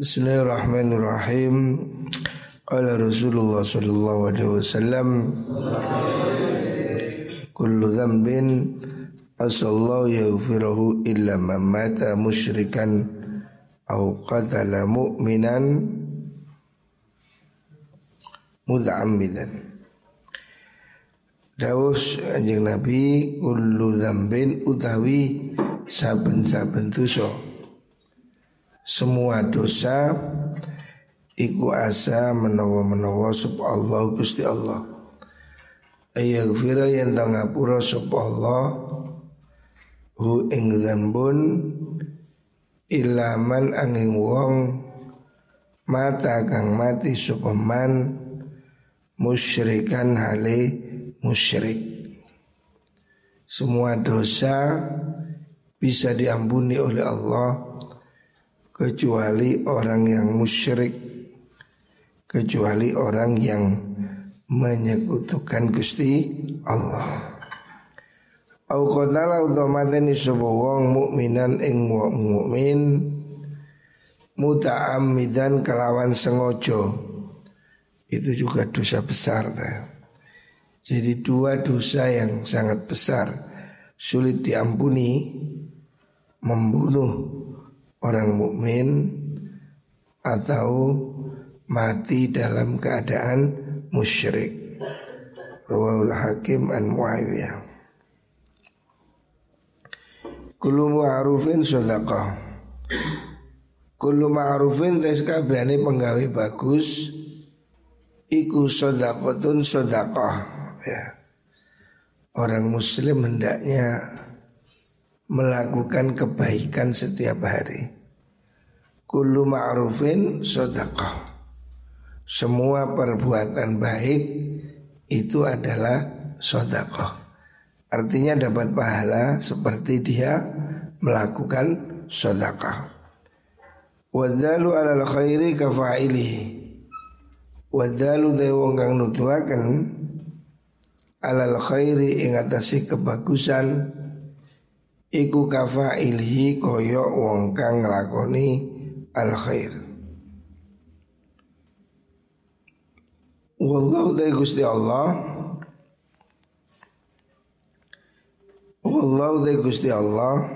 Bismillahirrahmanirrahim. Ala Rasulullah sallallahu alaihi wasallam Kullu dhanbin asallahu yaghfirahu illa man mata musyrikan au qatala mu'minan mud'ammidan Dawus anjing Nabi kullu dzambin utawi saben-saben dosa semua dosa iku asa menawa-menawa sub Allah Gusti Allah. Ayaghfira yen ngapura sub Allah hu ing dzambun ilaman angin wong mata kang mati supeman musyrikan hale musyrik. Semua dosa bisa diampuni oleh Allah kecuali orang yang musyrik. Kecuali orang yang menyekutukan Gusti Allah. Au qatala utamatan sapa wong mukminan ing wong mukmin muta'ammidan kelawan sengojo itu juga dosa besar nah. Jadi dua dosa yang sangat besar sulit diampuni membunuh orang mukmin atau mati dalam keadaan musyrik. Rawahul Hakim an Muawiyah. Kullu ma'rufin sedekah. Kullu ma'rufin tes kabehane penggawe bagus iku sedekahun sedekah ya. Orang muslim hendaknya melakukan kebaikan setiap hari. Kullu ma'rufin sedekah. Semua perbuatan baik itu adalah sedekah. Artinya dapat pahala seperti dia melakukan sedekah. Wadalu alal khairi kafailihi. Wadalu de wong kang nutuaken alal khairi ing atase kebagusan iku kafailihi koyo wong kang nglakoni al khair. Wallahu de Gusti Allah Wallahu de Gusti Allah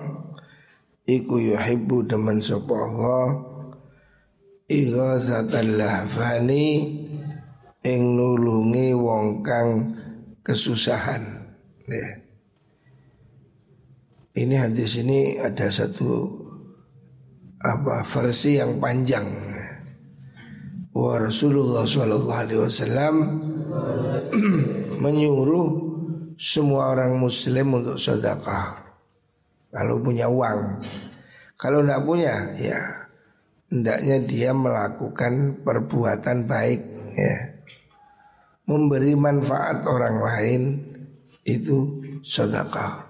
iku yuhibbu demen sapa Allah ighazatal lahfani ing nulungi wong kang kesusahan. Ya. Ini hadis ini ada satu apa versi yang panjang. Wa Rasulullah Shallallahu Alaihi Wasallam menyuruh semua orang muslim untuk sedekah kalau punya uang. Kalau tidak punya ya hendaknya dia melakukan perbuatan baik ya. Memberi manfaat orang lain itu sedekah.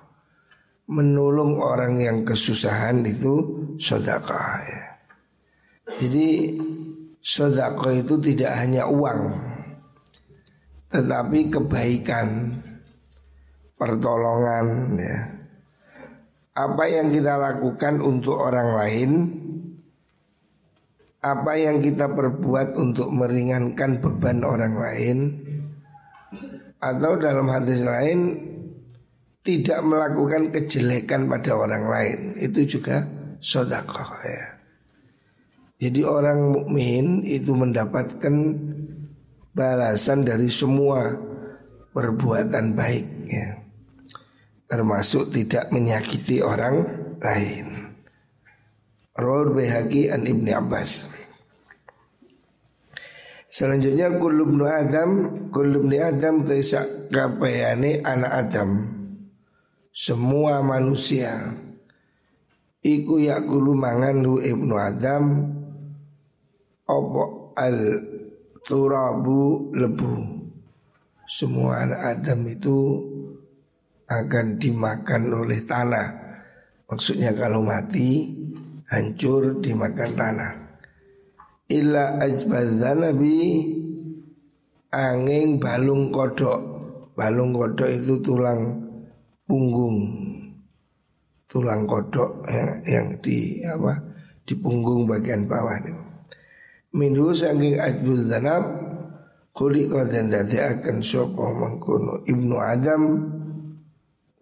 Menolong orang yang kesusahan itu sedekah ya. Jadi sedekah itu tidak hanya uang tetapi kebaikan pertolongan ya. Apa yang kita lakukan untuk orang lain Apa yang kita perbuat untuk meringankan beban orang lain Atau dalam hadis lain Tidak melakukan kejelekan pada orang lain Itu juga sodakoh ya Jadi orang mukmin itu mendapatkan balasan dari semua perbuatan baik ya termasuk tidak menyakiti orang lain. Rawal Bihaqi an Ibni Abbas. Selanjutnya kulubnu Adam, kulubni Adam taisa kapayane anak Adam. Semua manusia iku yakulu mangan hu ibnu Adam opo al turabu lebu. Semua anak Adam itu akan dimakan oleh tanah. Maksudnya kalau mati hancur dimakan tanah. Illa nabi angin balung kodok. Balung kodok itu tulang punggung. Tulang kodok yang, yang di apa di punggung bagian bawah itu. Minhu saking ajbul danab Kuli dan dadi akan sopo mengkono ibnu Adam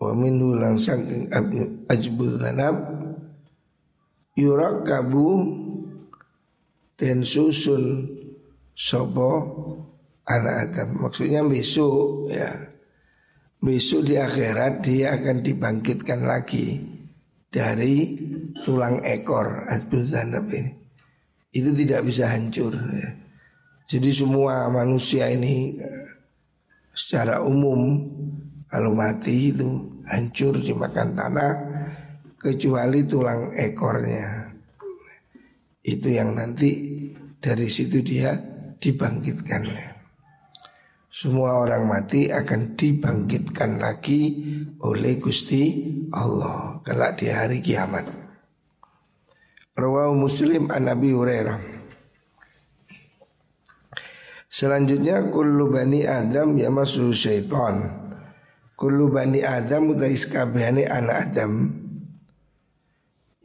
Wa minhu lang saking ajbul danab Yurak kabu Dan susun sopo anak Adam Maksudnya besok ya Besok di akhirat dia akan dibangkitkan lagi Dari tulang ekor ini Itu tidak bisa hancur ya jadi semua manusia ini eh, secara umum kalau mati itu hancur dimakan tanah kecuali tulang ekornya. Itu yang nanti dari situ dia dibangkitkan. Semua orang mati akan dibangkitkan lagi oleh Gusti Allah kelak di hari kiamat. Rawahu Muslim an Nabi Hurairah. Selanjutnya kullu bani Adam ya masu syaitan. Kullu bani Adam utai kabehane anak Adam.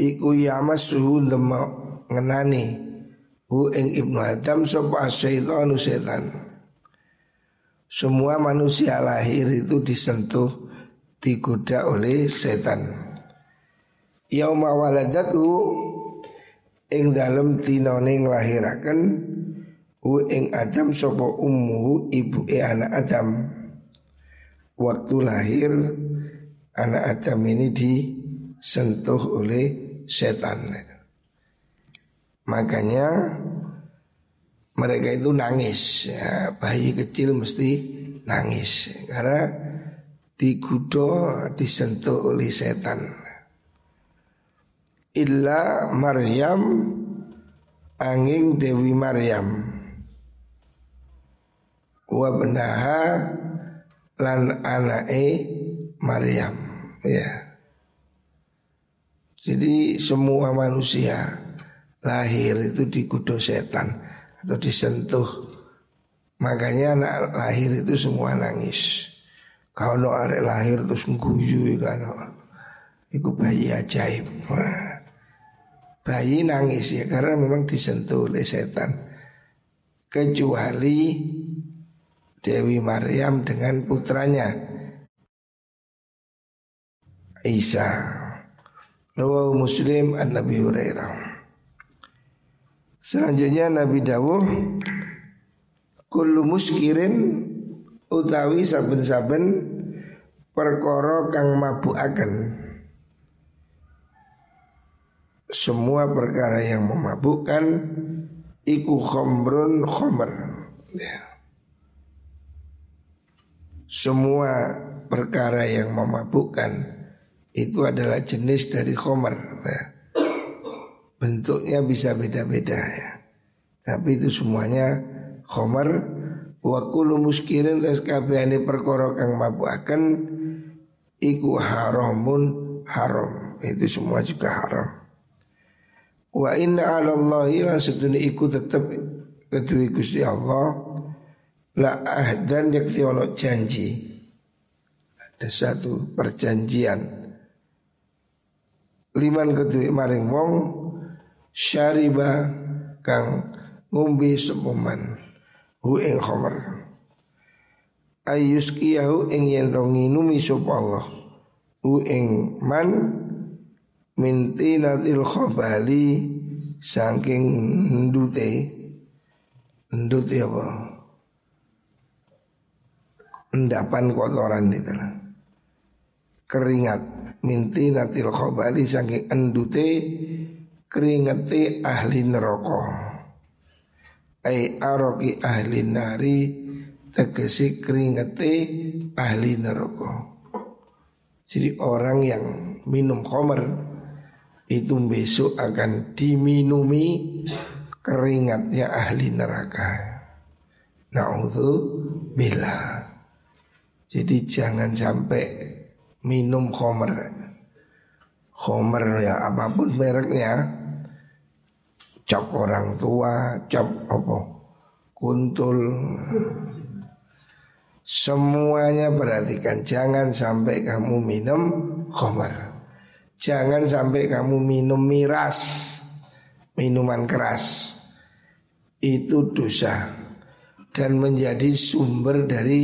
Iku ya masuhu ndema ngenani hu ing ibnu Adam sapa syaitanu setan. Semua manusia lahir itu disentuh digoda oleh setan. Yauma waladatu ing dalem tinone nglahiraken Hu ing Adam sopo ummuhu ibu e anak Adam Waktu lahir anak Adam ini disentuh oleh setan Makanya mereka itu nangis. Ya, Bayi kecil mesti nangis. Karena digudo disentuh oleh setan. Illa Maryam angin Dewi Maryam. Wa benaha lan anae Maryam. Ya. Jadi semua manusia lahir itu dikudo setan atau disentuh. Makanya anak lahir itu semua nangis. Kalau no arek lahir terus ngguyu kan. Iku bayi ajaib. Bayi nangis ya karena memang disentuh oleh setan. Kecuali Dewi Maryam dengan putranya Isa. Rawahu Muslim an Nabi Hurairah. Selanjutnya Nabi Dawuh Kullu muskirin utawi saben-saben perkara kang mabukaken semua perkara yang memabukkan iku khomrun khomer ya semua perkara yang memabukkan itu adalah jenis dari khomer. Ya. Bentuknya bisa beda-beda ya. Tapi itu semuanya khomer wa kullu muskirin tas kabehane perkara kang mabukaken iku haramun haram. Itu semua juga haram. Wa inna 'ala Allahi lan iku tetep kedue Gusti Allah La ahdan yakti ono janji Ada satu perjanjian Liman kedui maring wong Syariba kang ngumbi sepuman Hu ing khomer Ayus kiyahu ing yento nginumi Allah Hu ing man Minti natil khobali Saking ndute. Ndute apa? Endapan kotoran itu keringat minti natil khobali saking endute keringati ahli neraka ai aroki ahli nari tegesi keringati ahli neraka jadi orang yang minum khamar itu besok akan diminumi keringatnya ahli neraka. Naudzubillah. Jadi jangan sampai minum homer Homer ya apa pun mereknya Cap orang tua, cap apa? Kuntul. Semuanya perhatikan. Jangan sampai kamu minum homer Jangan sampai kamu minum miras Minuman keras. Itu dosa dan menjadi sumber dari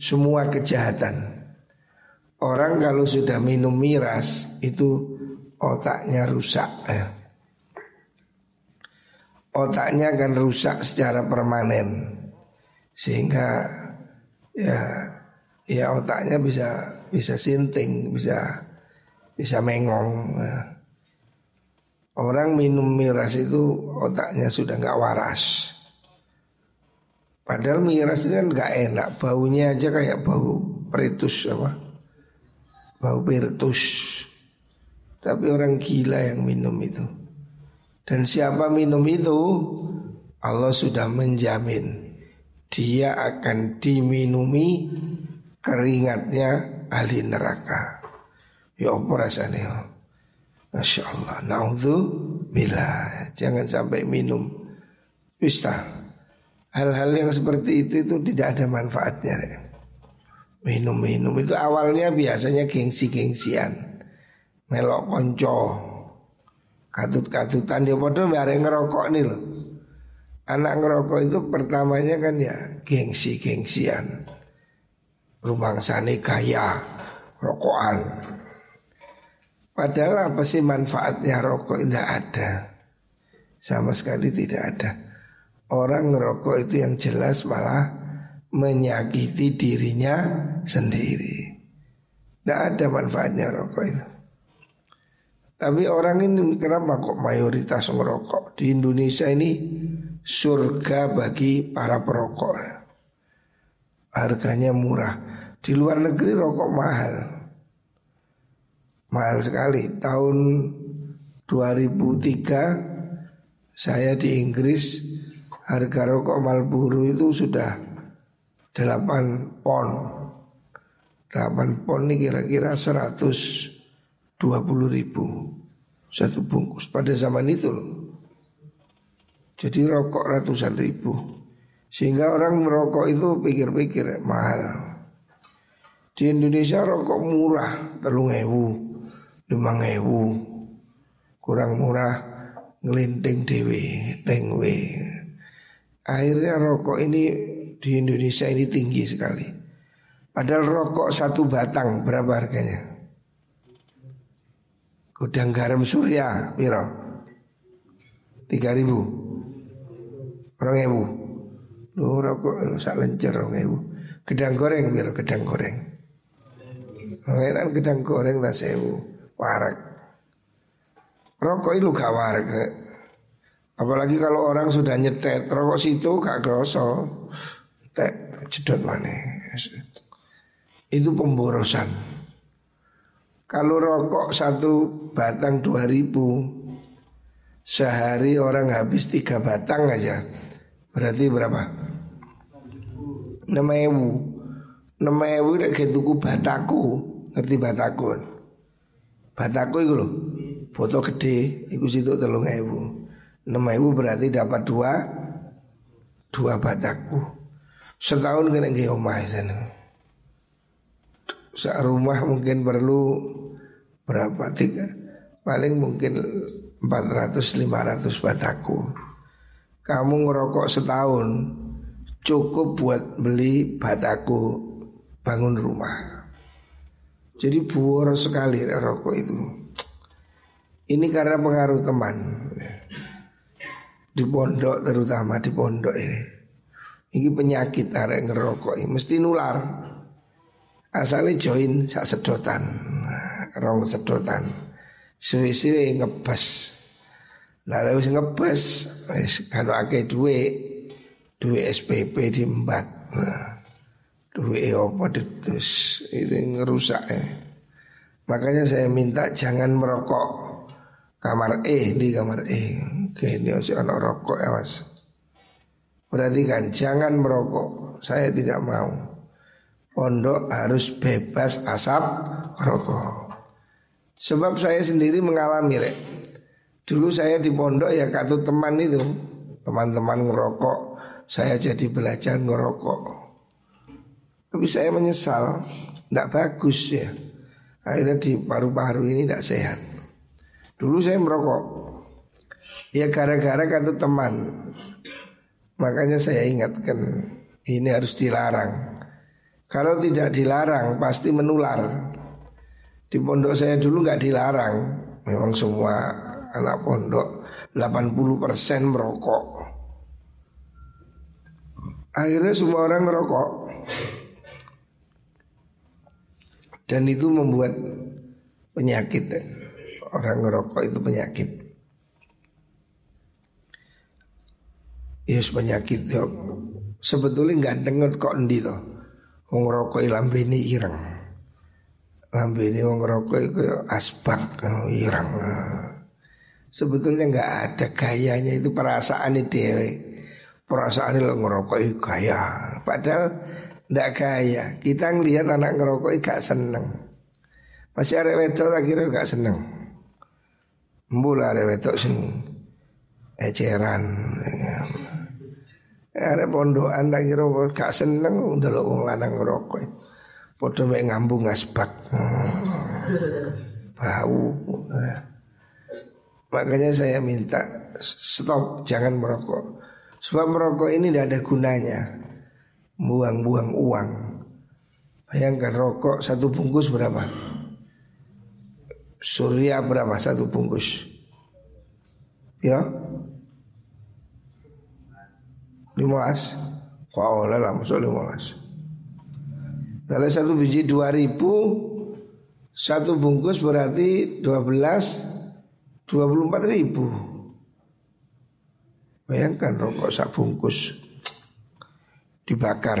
semua kejahatan. Orang kalau sudah minum miras itu otaknya rusak ya. Otaknya akan rusak secara permanen sehingga ya ya otaknya bisa bisa sinting, bisa bisa mengong. Ya. Orang minum miras itu otaknya sudah nggak waras. Padahal miras itu kan nggak enak, baunya aja kayak bau peritus apa? bau virtus. Tapi orang gila yang minum itu. Dan siapa minum itu, Allah sudah menjamin dia akan diminumi keringatnya ahli neraka. Ya apa rasanya? Masya Allah. Naudhu bila jangan sampai minum. Wista. Hal-hal yang seperti itu itu tidak ada manfaatnya. Ya. Minum-minum itu awalnya biasanya gengsi-gengsian Melok konco Katut-katutan dia bodoh bareng ngerokok nih loh Anak ngerokok itu pertamanya kan ya gengsi-gengsian. Rumah sana kaya Rokokan. Padahal apa sih manfaatnya rokok? Tidak ada. Sama sekali tidak ada. Orang ngerokok itu yang jelas malah menyakiti dirinya sendiri. Tidak ada manfaatnya rokok itu. Tapi orang ini kenapa kok mayoritas merokok di Indonesia ini surga bagi para perokok. Harganya murah. Di luar negeri rokok mahal. Mahal sekali. Tahun 2003 saya di Inggris harga rokok Marlboro itu sudah 8 pon 8 pon ini kira-kira 120 ribu. Satu bungkus. Pada zaman itu loh. Jadi rokok ratusan ribu. Sehingga orang merokok itu pikir-pikir mahal. Di Indonesia rokok murah Telung ewu Limang ewu. Kurang murah Ngelinting dewe Tengwe. Akhirnya rokok ini di Indonesia ini tinggi sekali. Padahal rokok satu batang berapa harganya? Gudang garam surya, piro? Tiga ribu, orang ibu. Lu rokok sak lencer orang ibu. Gedang goreng piro? Gedang goreng. Heran gedang goreng tak sewu, warak. Rokok itu gak warak. Apalagi kalau orang sudah nyetet rokok situ gak kroso tek jedot mana itu pemborosan kalau rokok satu batang dua ribu sehari orang habis tiga batang aja. Berarti berapa? Enam ewu. Enam ewu kayak tuku bataku. Ngerti bataku? Bataku itu loh foto gede itu situ telung ewu. Enam ewu berarti dapat dua dua bataku. Setahun kena ke omah sana. Rumah mungkin perlu berapa tiga paling mungkin 400 500 bataku. Kamu ngerokok setahun cukup buat beli bataku bangun rumah. Jadi buor sekali rokok itu. Ini karena pengaruh teman. Di pondok terutama di pondok ini. Ini penyakit arek ngerokok ini mesti nular. Asalnya join sak sedotan, rong sedotan. Suwe-suwe ngebes. Nah lalu ngebes, kalau akeh duwe, duwe SPP diembat. Nah, duwe apa terus itu ngerusak ya. Makanya saya minta jangan merokok kamar E di kamar E. Oke, ini harus rokok ya mas. Perhatikan jangan merokok Saya tidak mau Pondok harus bebas asap rokok Sebab saya sendiri mengalami rek. Dulu saya di pondok ya kartu teman itu. Teman-teman ngerokok Saya jadi belajar ngerokok. Tapi saya menyesal Tidak bagus ya. Akhirnya di paru-paru ini tidak sehat. Dulu saya merokok. Ya gara-gara kartu teman Makanya saya ingatkan ini harus dilarang. Kalau tidak dilarang pasti menular. Di pondok saya dulu nggak dilarang. Memang semua anak pondok 80% merokok. Akhirnya semua orang merokok. Dan itu membuat penyakit. Orang ngerokok itu penyakit. Ya yes, penyakit ya. Sebetulnya nggak dengar kok endi toh. Wong lambe ini ireng. Lambe ini wong ngerokok itu asbak oh, ireng. Sebetulnya nggak ada gayanya itu perasaan dewe. Perasaan lo ngerokok itu gaya. Padahal ndak gaya. Kita ngelihat anak ngerokok itu gak seneng. Masih ada wedok tak kira gak seneng. Mbula ada wedok sing eceran. Ada pondokan tak kira gak seneng udah lo lanang ngerokok. Podo mek ngambung asbak. Bau. Makanya saya minta stop jangan merokok. Sebab merokok ini tidak ada gunanya. Buang-buang uang. Bayangkan rokok satu bungkus berapa? Surya berapa satu bungkus? Ya, lima belas. Wow, lah lima belas. Kalau satu biji dua ribu, satu bungkus berarti dua belas, dua puluh empat ribu. Bayangkan rokok sak bungkus dibakar.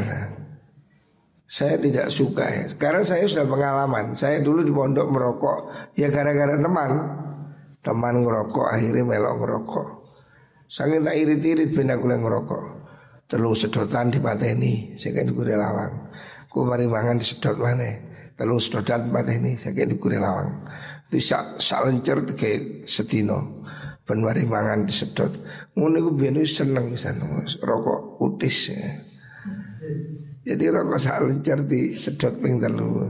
Saya tidak suka ya. Karena saya sudah pengalaman. Saya dulu di pondok merokok ya gara-gara teman. Teman ngerokok akhirnya melok ngerokok. Sangat tak irit-irit benda kuliah ngerokok. Telung sedotan di ini Saya kan dukure lawang Ku mari mangan di sedot mana Telung sedotan di ini Saya kan dukure lawang Itu sak, lencer kayak setino Ben mari mangan sedot Ngono ku biar seneng bisa Rokok utis ya. Jadi rokok sak di sedot ping telu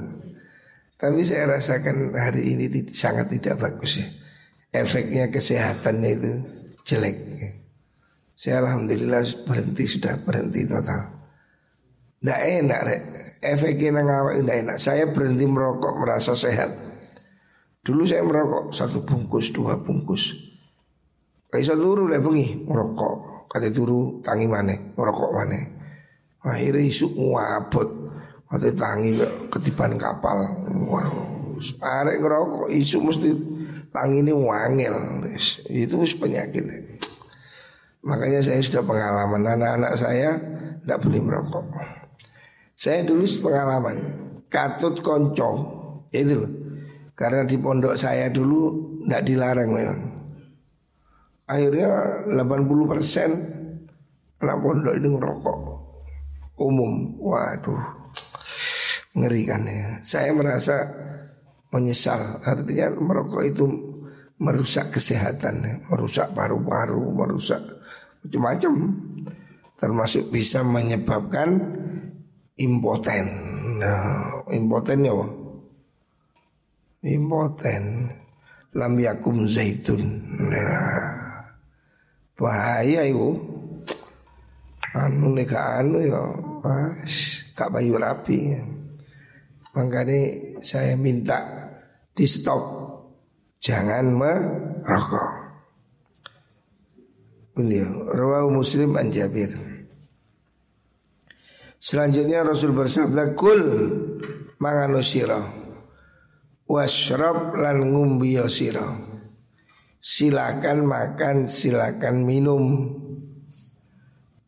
Tapi saya rasakan hari ini sangat tidak bagus ya Efeknya kesehatannya itu jelek ya. Saya alhamdulillah berhenti sudah berhenti total. Tidak enak rek. Efeknya nang awak tidak enak. Saya berhenti merokok merasa sehat. Dulu saya merokok satu bungkus, dua bungkus. Kayak turu lah bengi merokok. Kata turu tangi mana, merokok mana. Akhirnya isu wabot. Kata tangi ketiban kapal. Wow. Arek ngerokok isu mesti tangi ini wangil. Itu penyakit. Makanya saya sudah pengalaman anak-anak saya tidak boleh merokok. Saya dulu pengalaman katut koncong ya itu loh. Karena di pondok saya dulu tidak dilarang memang. Akhirnya 80 persen anak pondok ini merokok umum. Waduh, ngeri kan ya. Saya merasa menyesal. Artinya merokok itu merusak kesehatan, merusak paru-paru, merusak macam-macam termasuk bisa menyebabkan impoten. Nah, impoten ya Impoten lam yakum zaitun. Nah, bahaya ibu. Anu nih anu ya, mas, kak bayu rapi. Makanya saya minta di stop, jangan merokok. Beliau Rawahu Muslim an Jabir Selanjutnya Rasul bersabda Kul mangano sira Washrab lan ngumbiyo sira. Silakan makan silakan minum.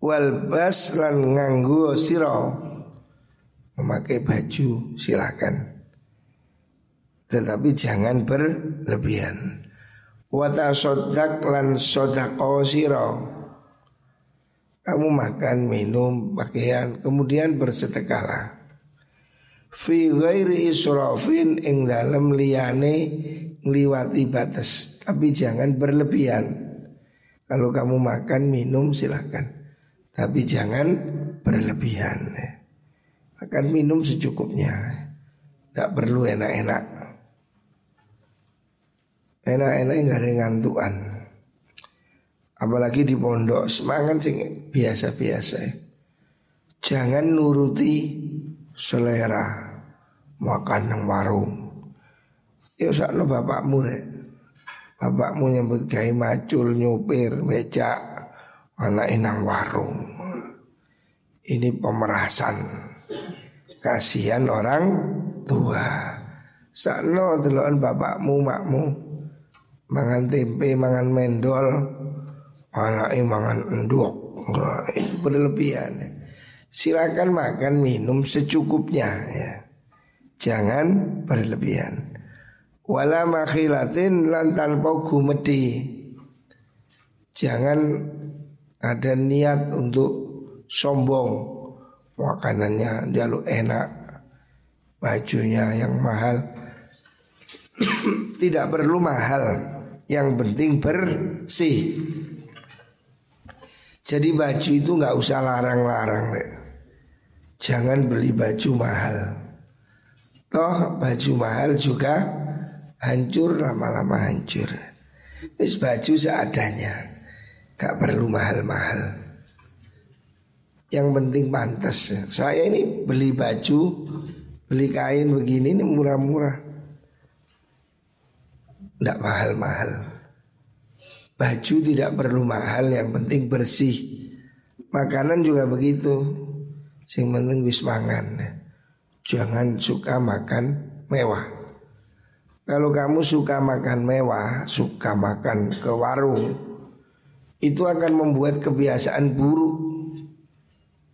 Walbas lan nganggu sira. Memakai baju silakan. Tetapi jangan berlebihan. Wata sodak lan sodako siro Kamu makan, minum, pakaian Kemudian bersedekahlah. Fi ghairi israfin ing dalam liyane ngliwati batas. Tapi jangan berlebihan. Kalau kamu makan, minum silahkan Tapi jangan berlebihan. Makan minum secukupnya. Tidak perlu enak-enak. Enak-enak nggak ada ngantuan Apalagi di pondok semangat sing biasa-biasa. Jangan nuruti selera makan nang warung. Ya sakno bapakmu rek. Bapakmu nyebut gawe macul nyupir becak anak nang warung. Ini pemerasan. Kasihan orang tua. Sakno delokan bapakmu makmu mangan tempe, mangan mendol, anaknya mangan endok. itu berlebihan. Silakan makan minum secukupnya ya. Jangan berlebihan. Wala makhilatin lantan pogu medi. Jangan ada niat untuk sombong. Makanannya jaluk enak. Bajunya yang mahal. Tidak perlu mahal. Yang penting bersih. Jadi baju itu nggak usah larang-larang. Jangan beli baju mahal. Toh baju mahal juga hancur lama-lama hancur. Wis baju seadanya. Gak perlu mahal-mahal. Yang penting pantas. Saya ini beli baju, beli kain begini ini murah-murah. Tidak mahal-mahal. Baju tidak perlu mahal, yang penting bersih. Makanan juga begitu. Yang penting wis mangan. Jangan suka makan mewah. Kalau kamu suka makan mewah, suka makan ke warung, itu akan membuat kebiasaan buruk.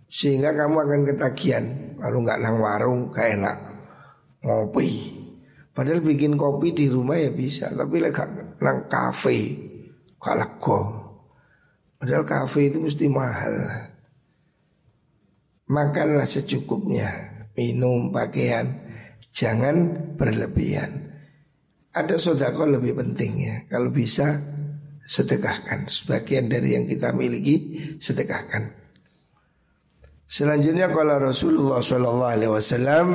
Sehingga kamu akan ketagihan. Kalau nggak nang warung, kayak enak ngopi. Padahal bikin kopi di rumah ya bisa, tapi lek nang kafe Kalako Padahal kafe itu mesti mahal. Makanlah secukupnya. Minum, pakaian. Jangan berlebihan. Ada sodako lebih penting ya. Kalau bisa sedekahkan. Sebagian dari yang kita miliki sedekahkan. Selanjutnya kalau Rasulullah Shallallahu Alaihi Wasallam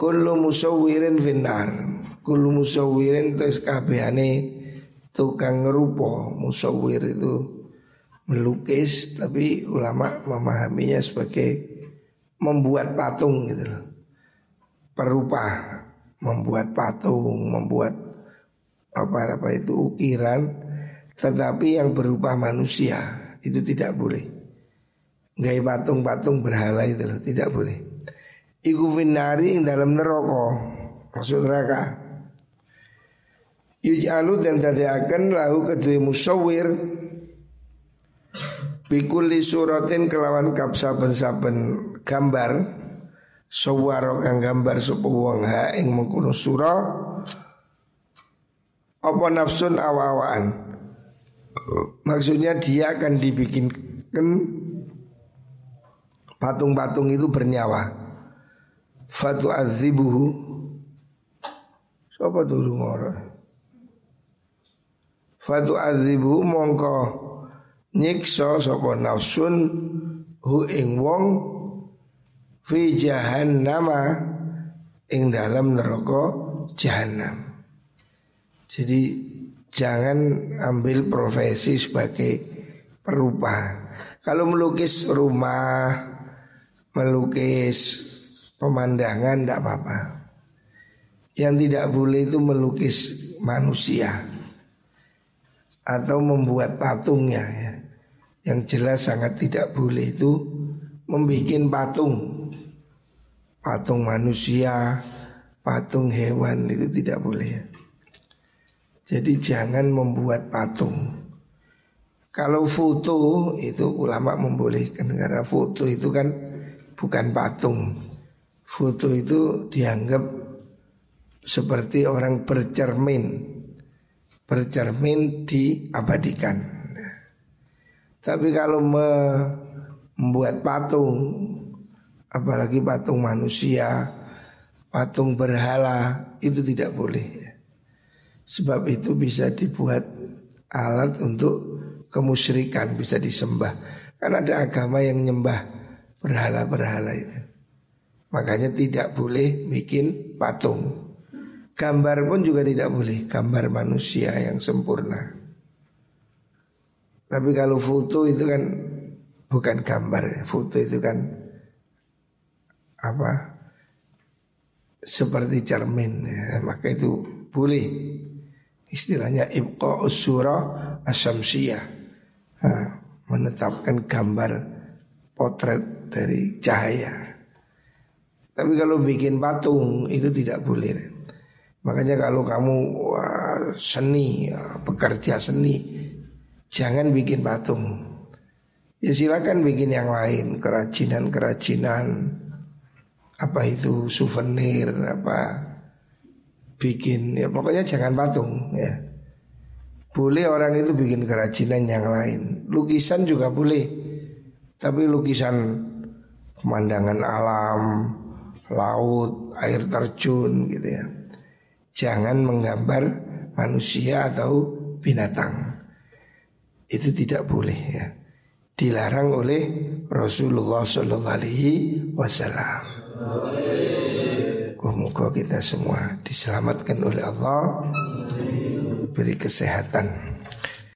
Kullu musawirin finnar. Kullu musawirin Terus kabehane tukang ngerupo musawir itu melukis tapi ulama memahaminya sebagai membuat patung gitu loh. Perupa membuat patung, membuat apa apa itu ukiran tetapi yang berupa manusia itu tidak boleh. Gaya patung-patung berhala itu tidak boleh. Iku finari dalam neraka maksud neraka Yuj'alu dan akan lahu kedua musawir Bikuli suratin kelawan kap saben-saben gambar. Sawaro kang gambar sapa wong ha ing mengkono sura. Apa nafsun awa-awaan? Maksudnya dia akan dibikinkan patung-patung itu bernyawa. Fatu azibuhu Siapa tuh ngora Fatu azibu mongko nyiksa sapa nafsun hu ing wong fi jahannama ing dalam neraka jahanam. Jadi jangan ambil profesi sebagai perupa. Kalau melukis rumah, melukis pemandangan tidak apa-apa. Yang tidak boleh itu melukis manusia atau membuat patungnya ya. Yang jelas sangat tidak boleh itu membuat patung. Patung manusia, patung hewan itu tidak boleh ya. Jadi jangan membuat patung. Kalau foto itu ulama membolehkan karena foto itu kan bukan patung. Foto itu dianggap seperti orang bercermin bercermin diabadikan. Tapi kalau membuat patung, apalagi patung manusia, patung berhala, itu tidak boleh. Sebab itu bisa dibuat alat untuk kemusyrikan, bisa disembah. Karena ada agama yang nyembah berhala-berhala itu. Makanya tidak boleh bikin patung. Gambar pun juga tidak boleh Gambar manusia yang sempurna Tapi kalau foto itu kan bukan gambar, foto itu kan apa? Seperti cermin, ya. maka itu boleh. Istilahnya ibqa usura asamsiyah. Nah, menetapkan gambar potret dari cahaya. Tapi kalau bikin patung itu tidak boleh. Makanya kalau kamu wah, seni, ya, pekerja seni, jangan bikin patung. Ya silakan bikin yang lain, kerajinan-kerajinan, apa itu souvenir, apa bikin, ya pokoknya jangan patung ya. Boleh orang itu bikin kerajinan yang lain, lukisan juga boleh, tapi lukisan pemandangan alam, laut, air terjun gitu ya. Jangan menggambar manusia atau binatang. Itu tidak boleh ya. Dilarang oleh Rasulullah Sallallahu Alaihi Wasallam. Semoga kita semua diselamatkan oleh Allah, beri kesehatan.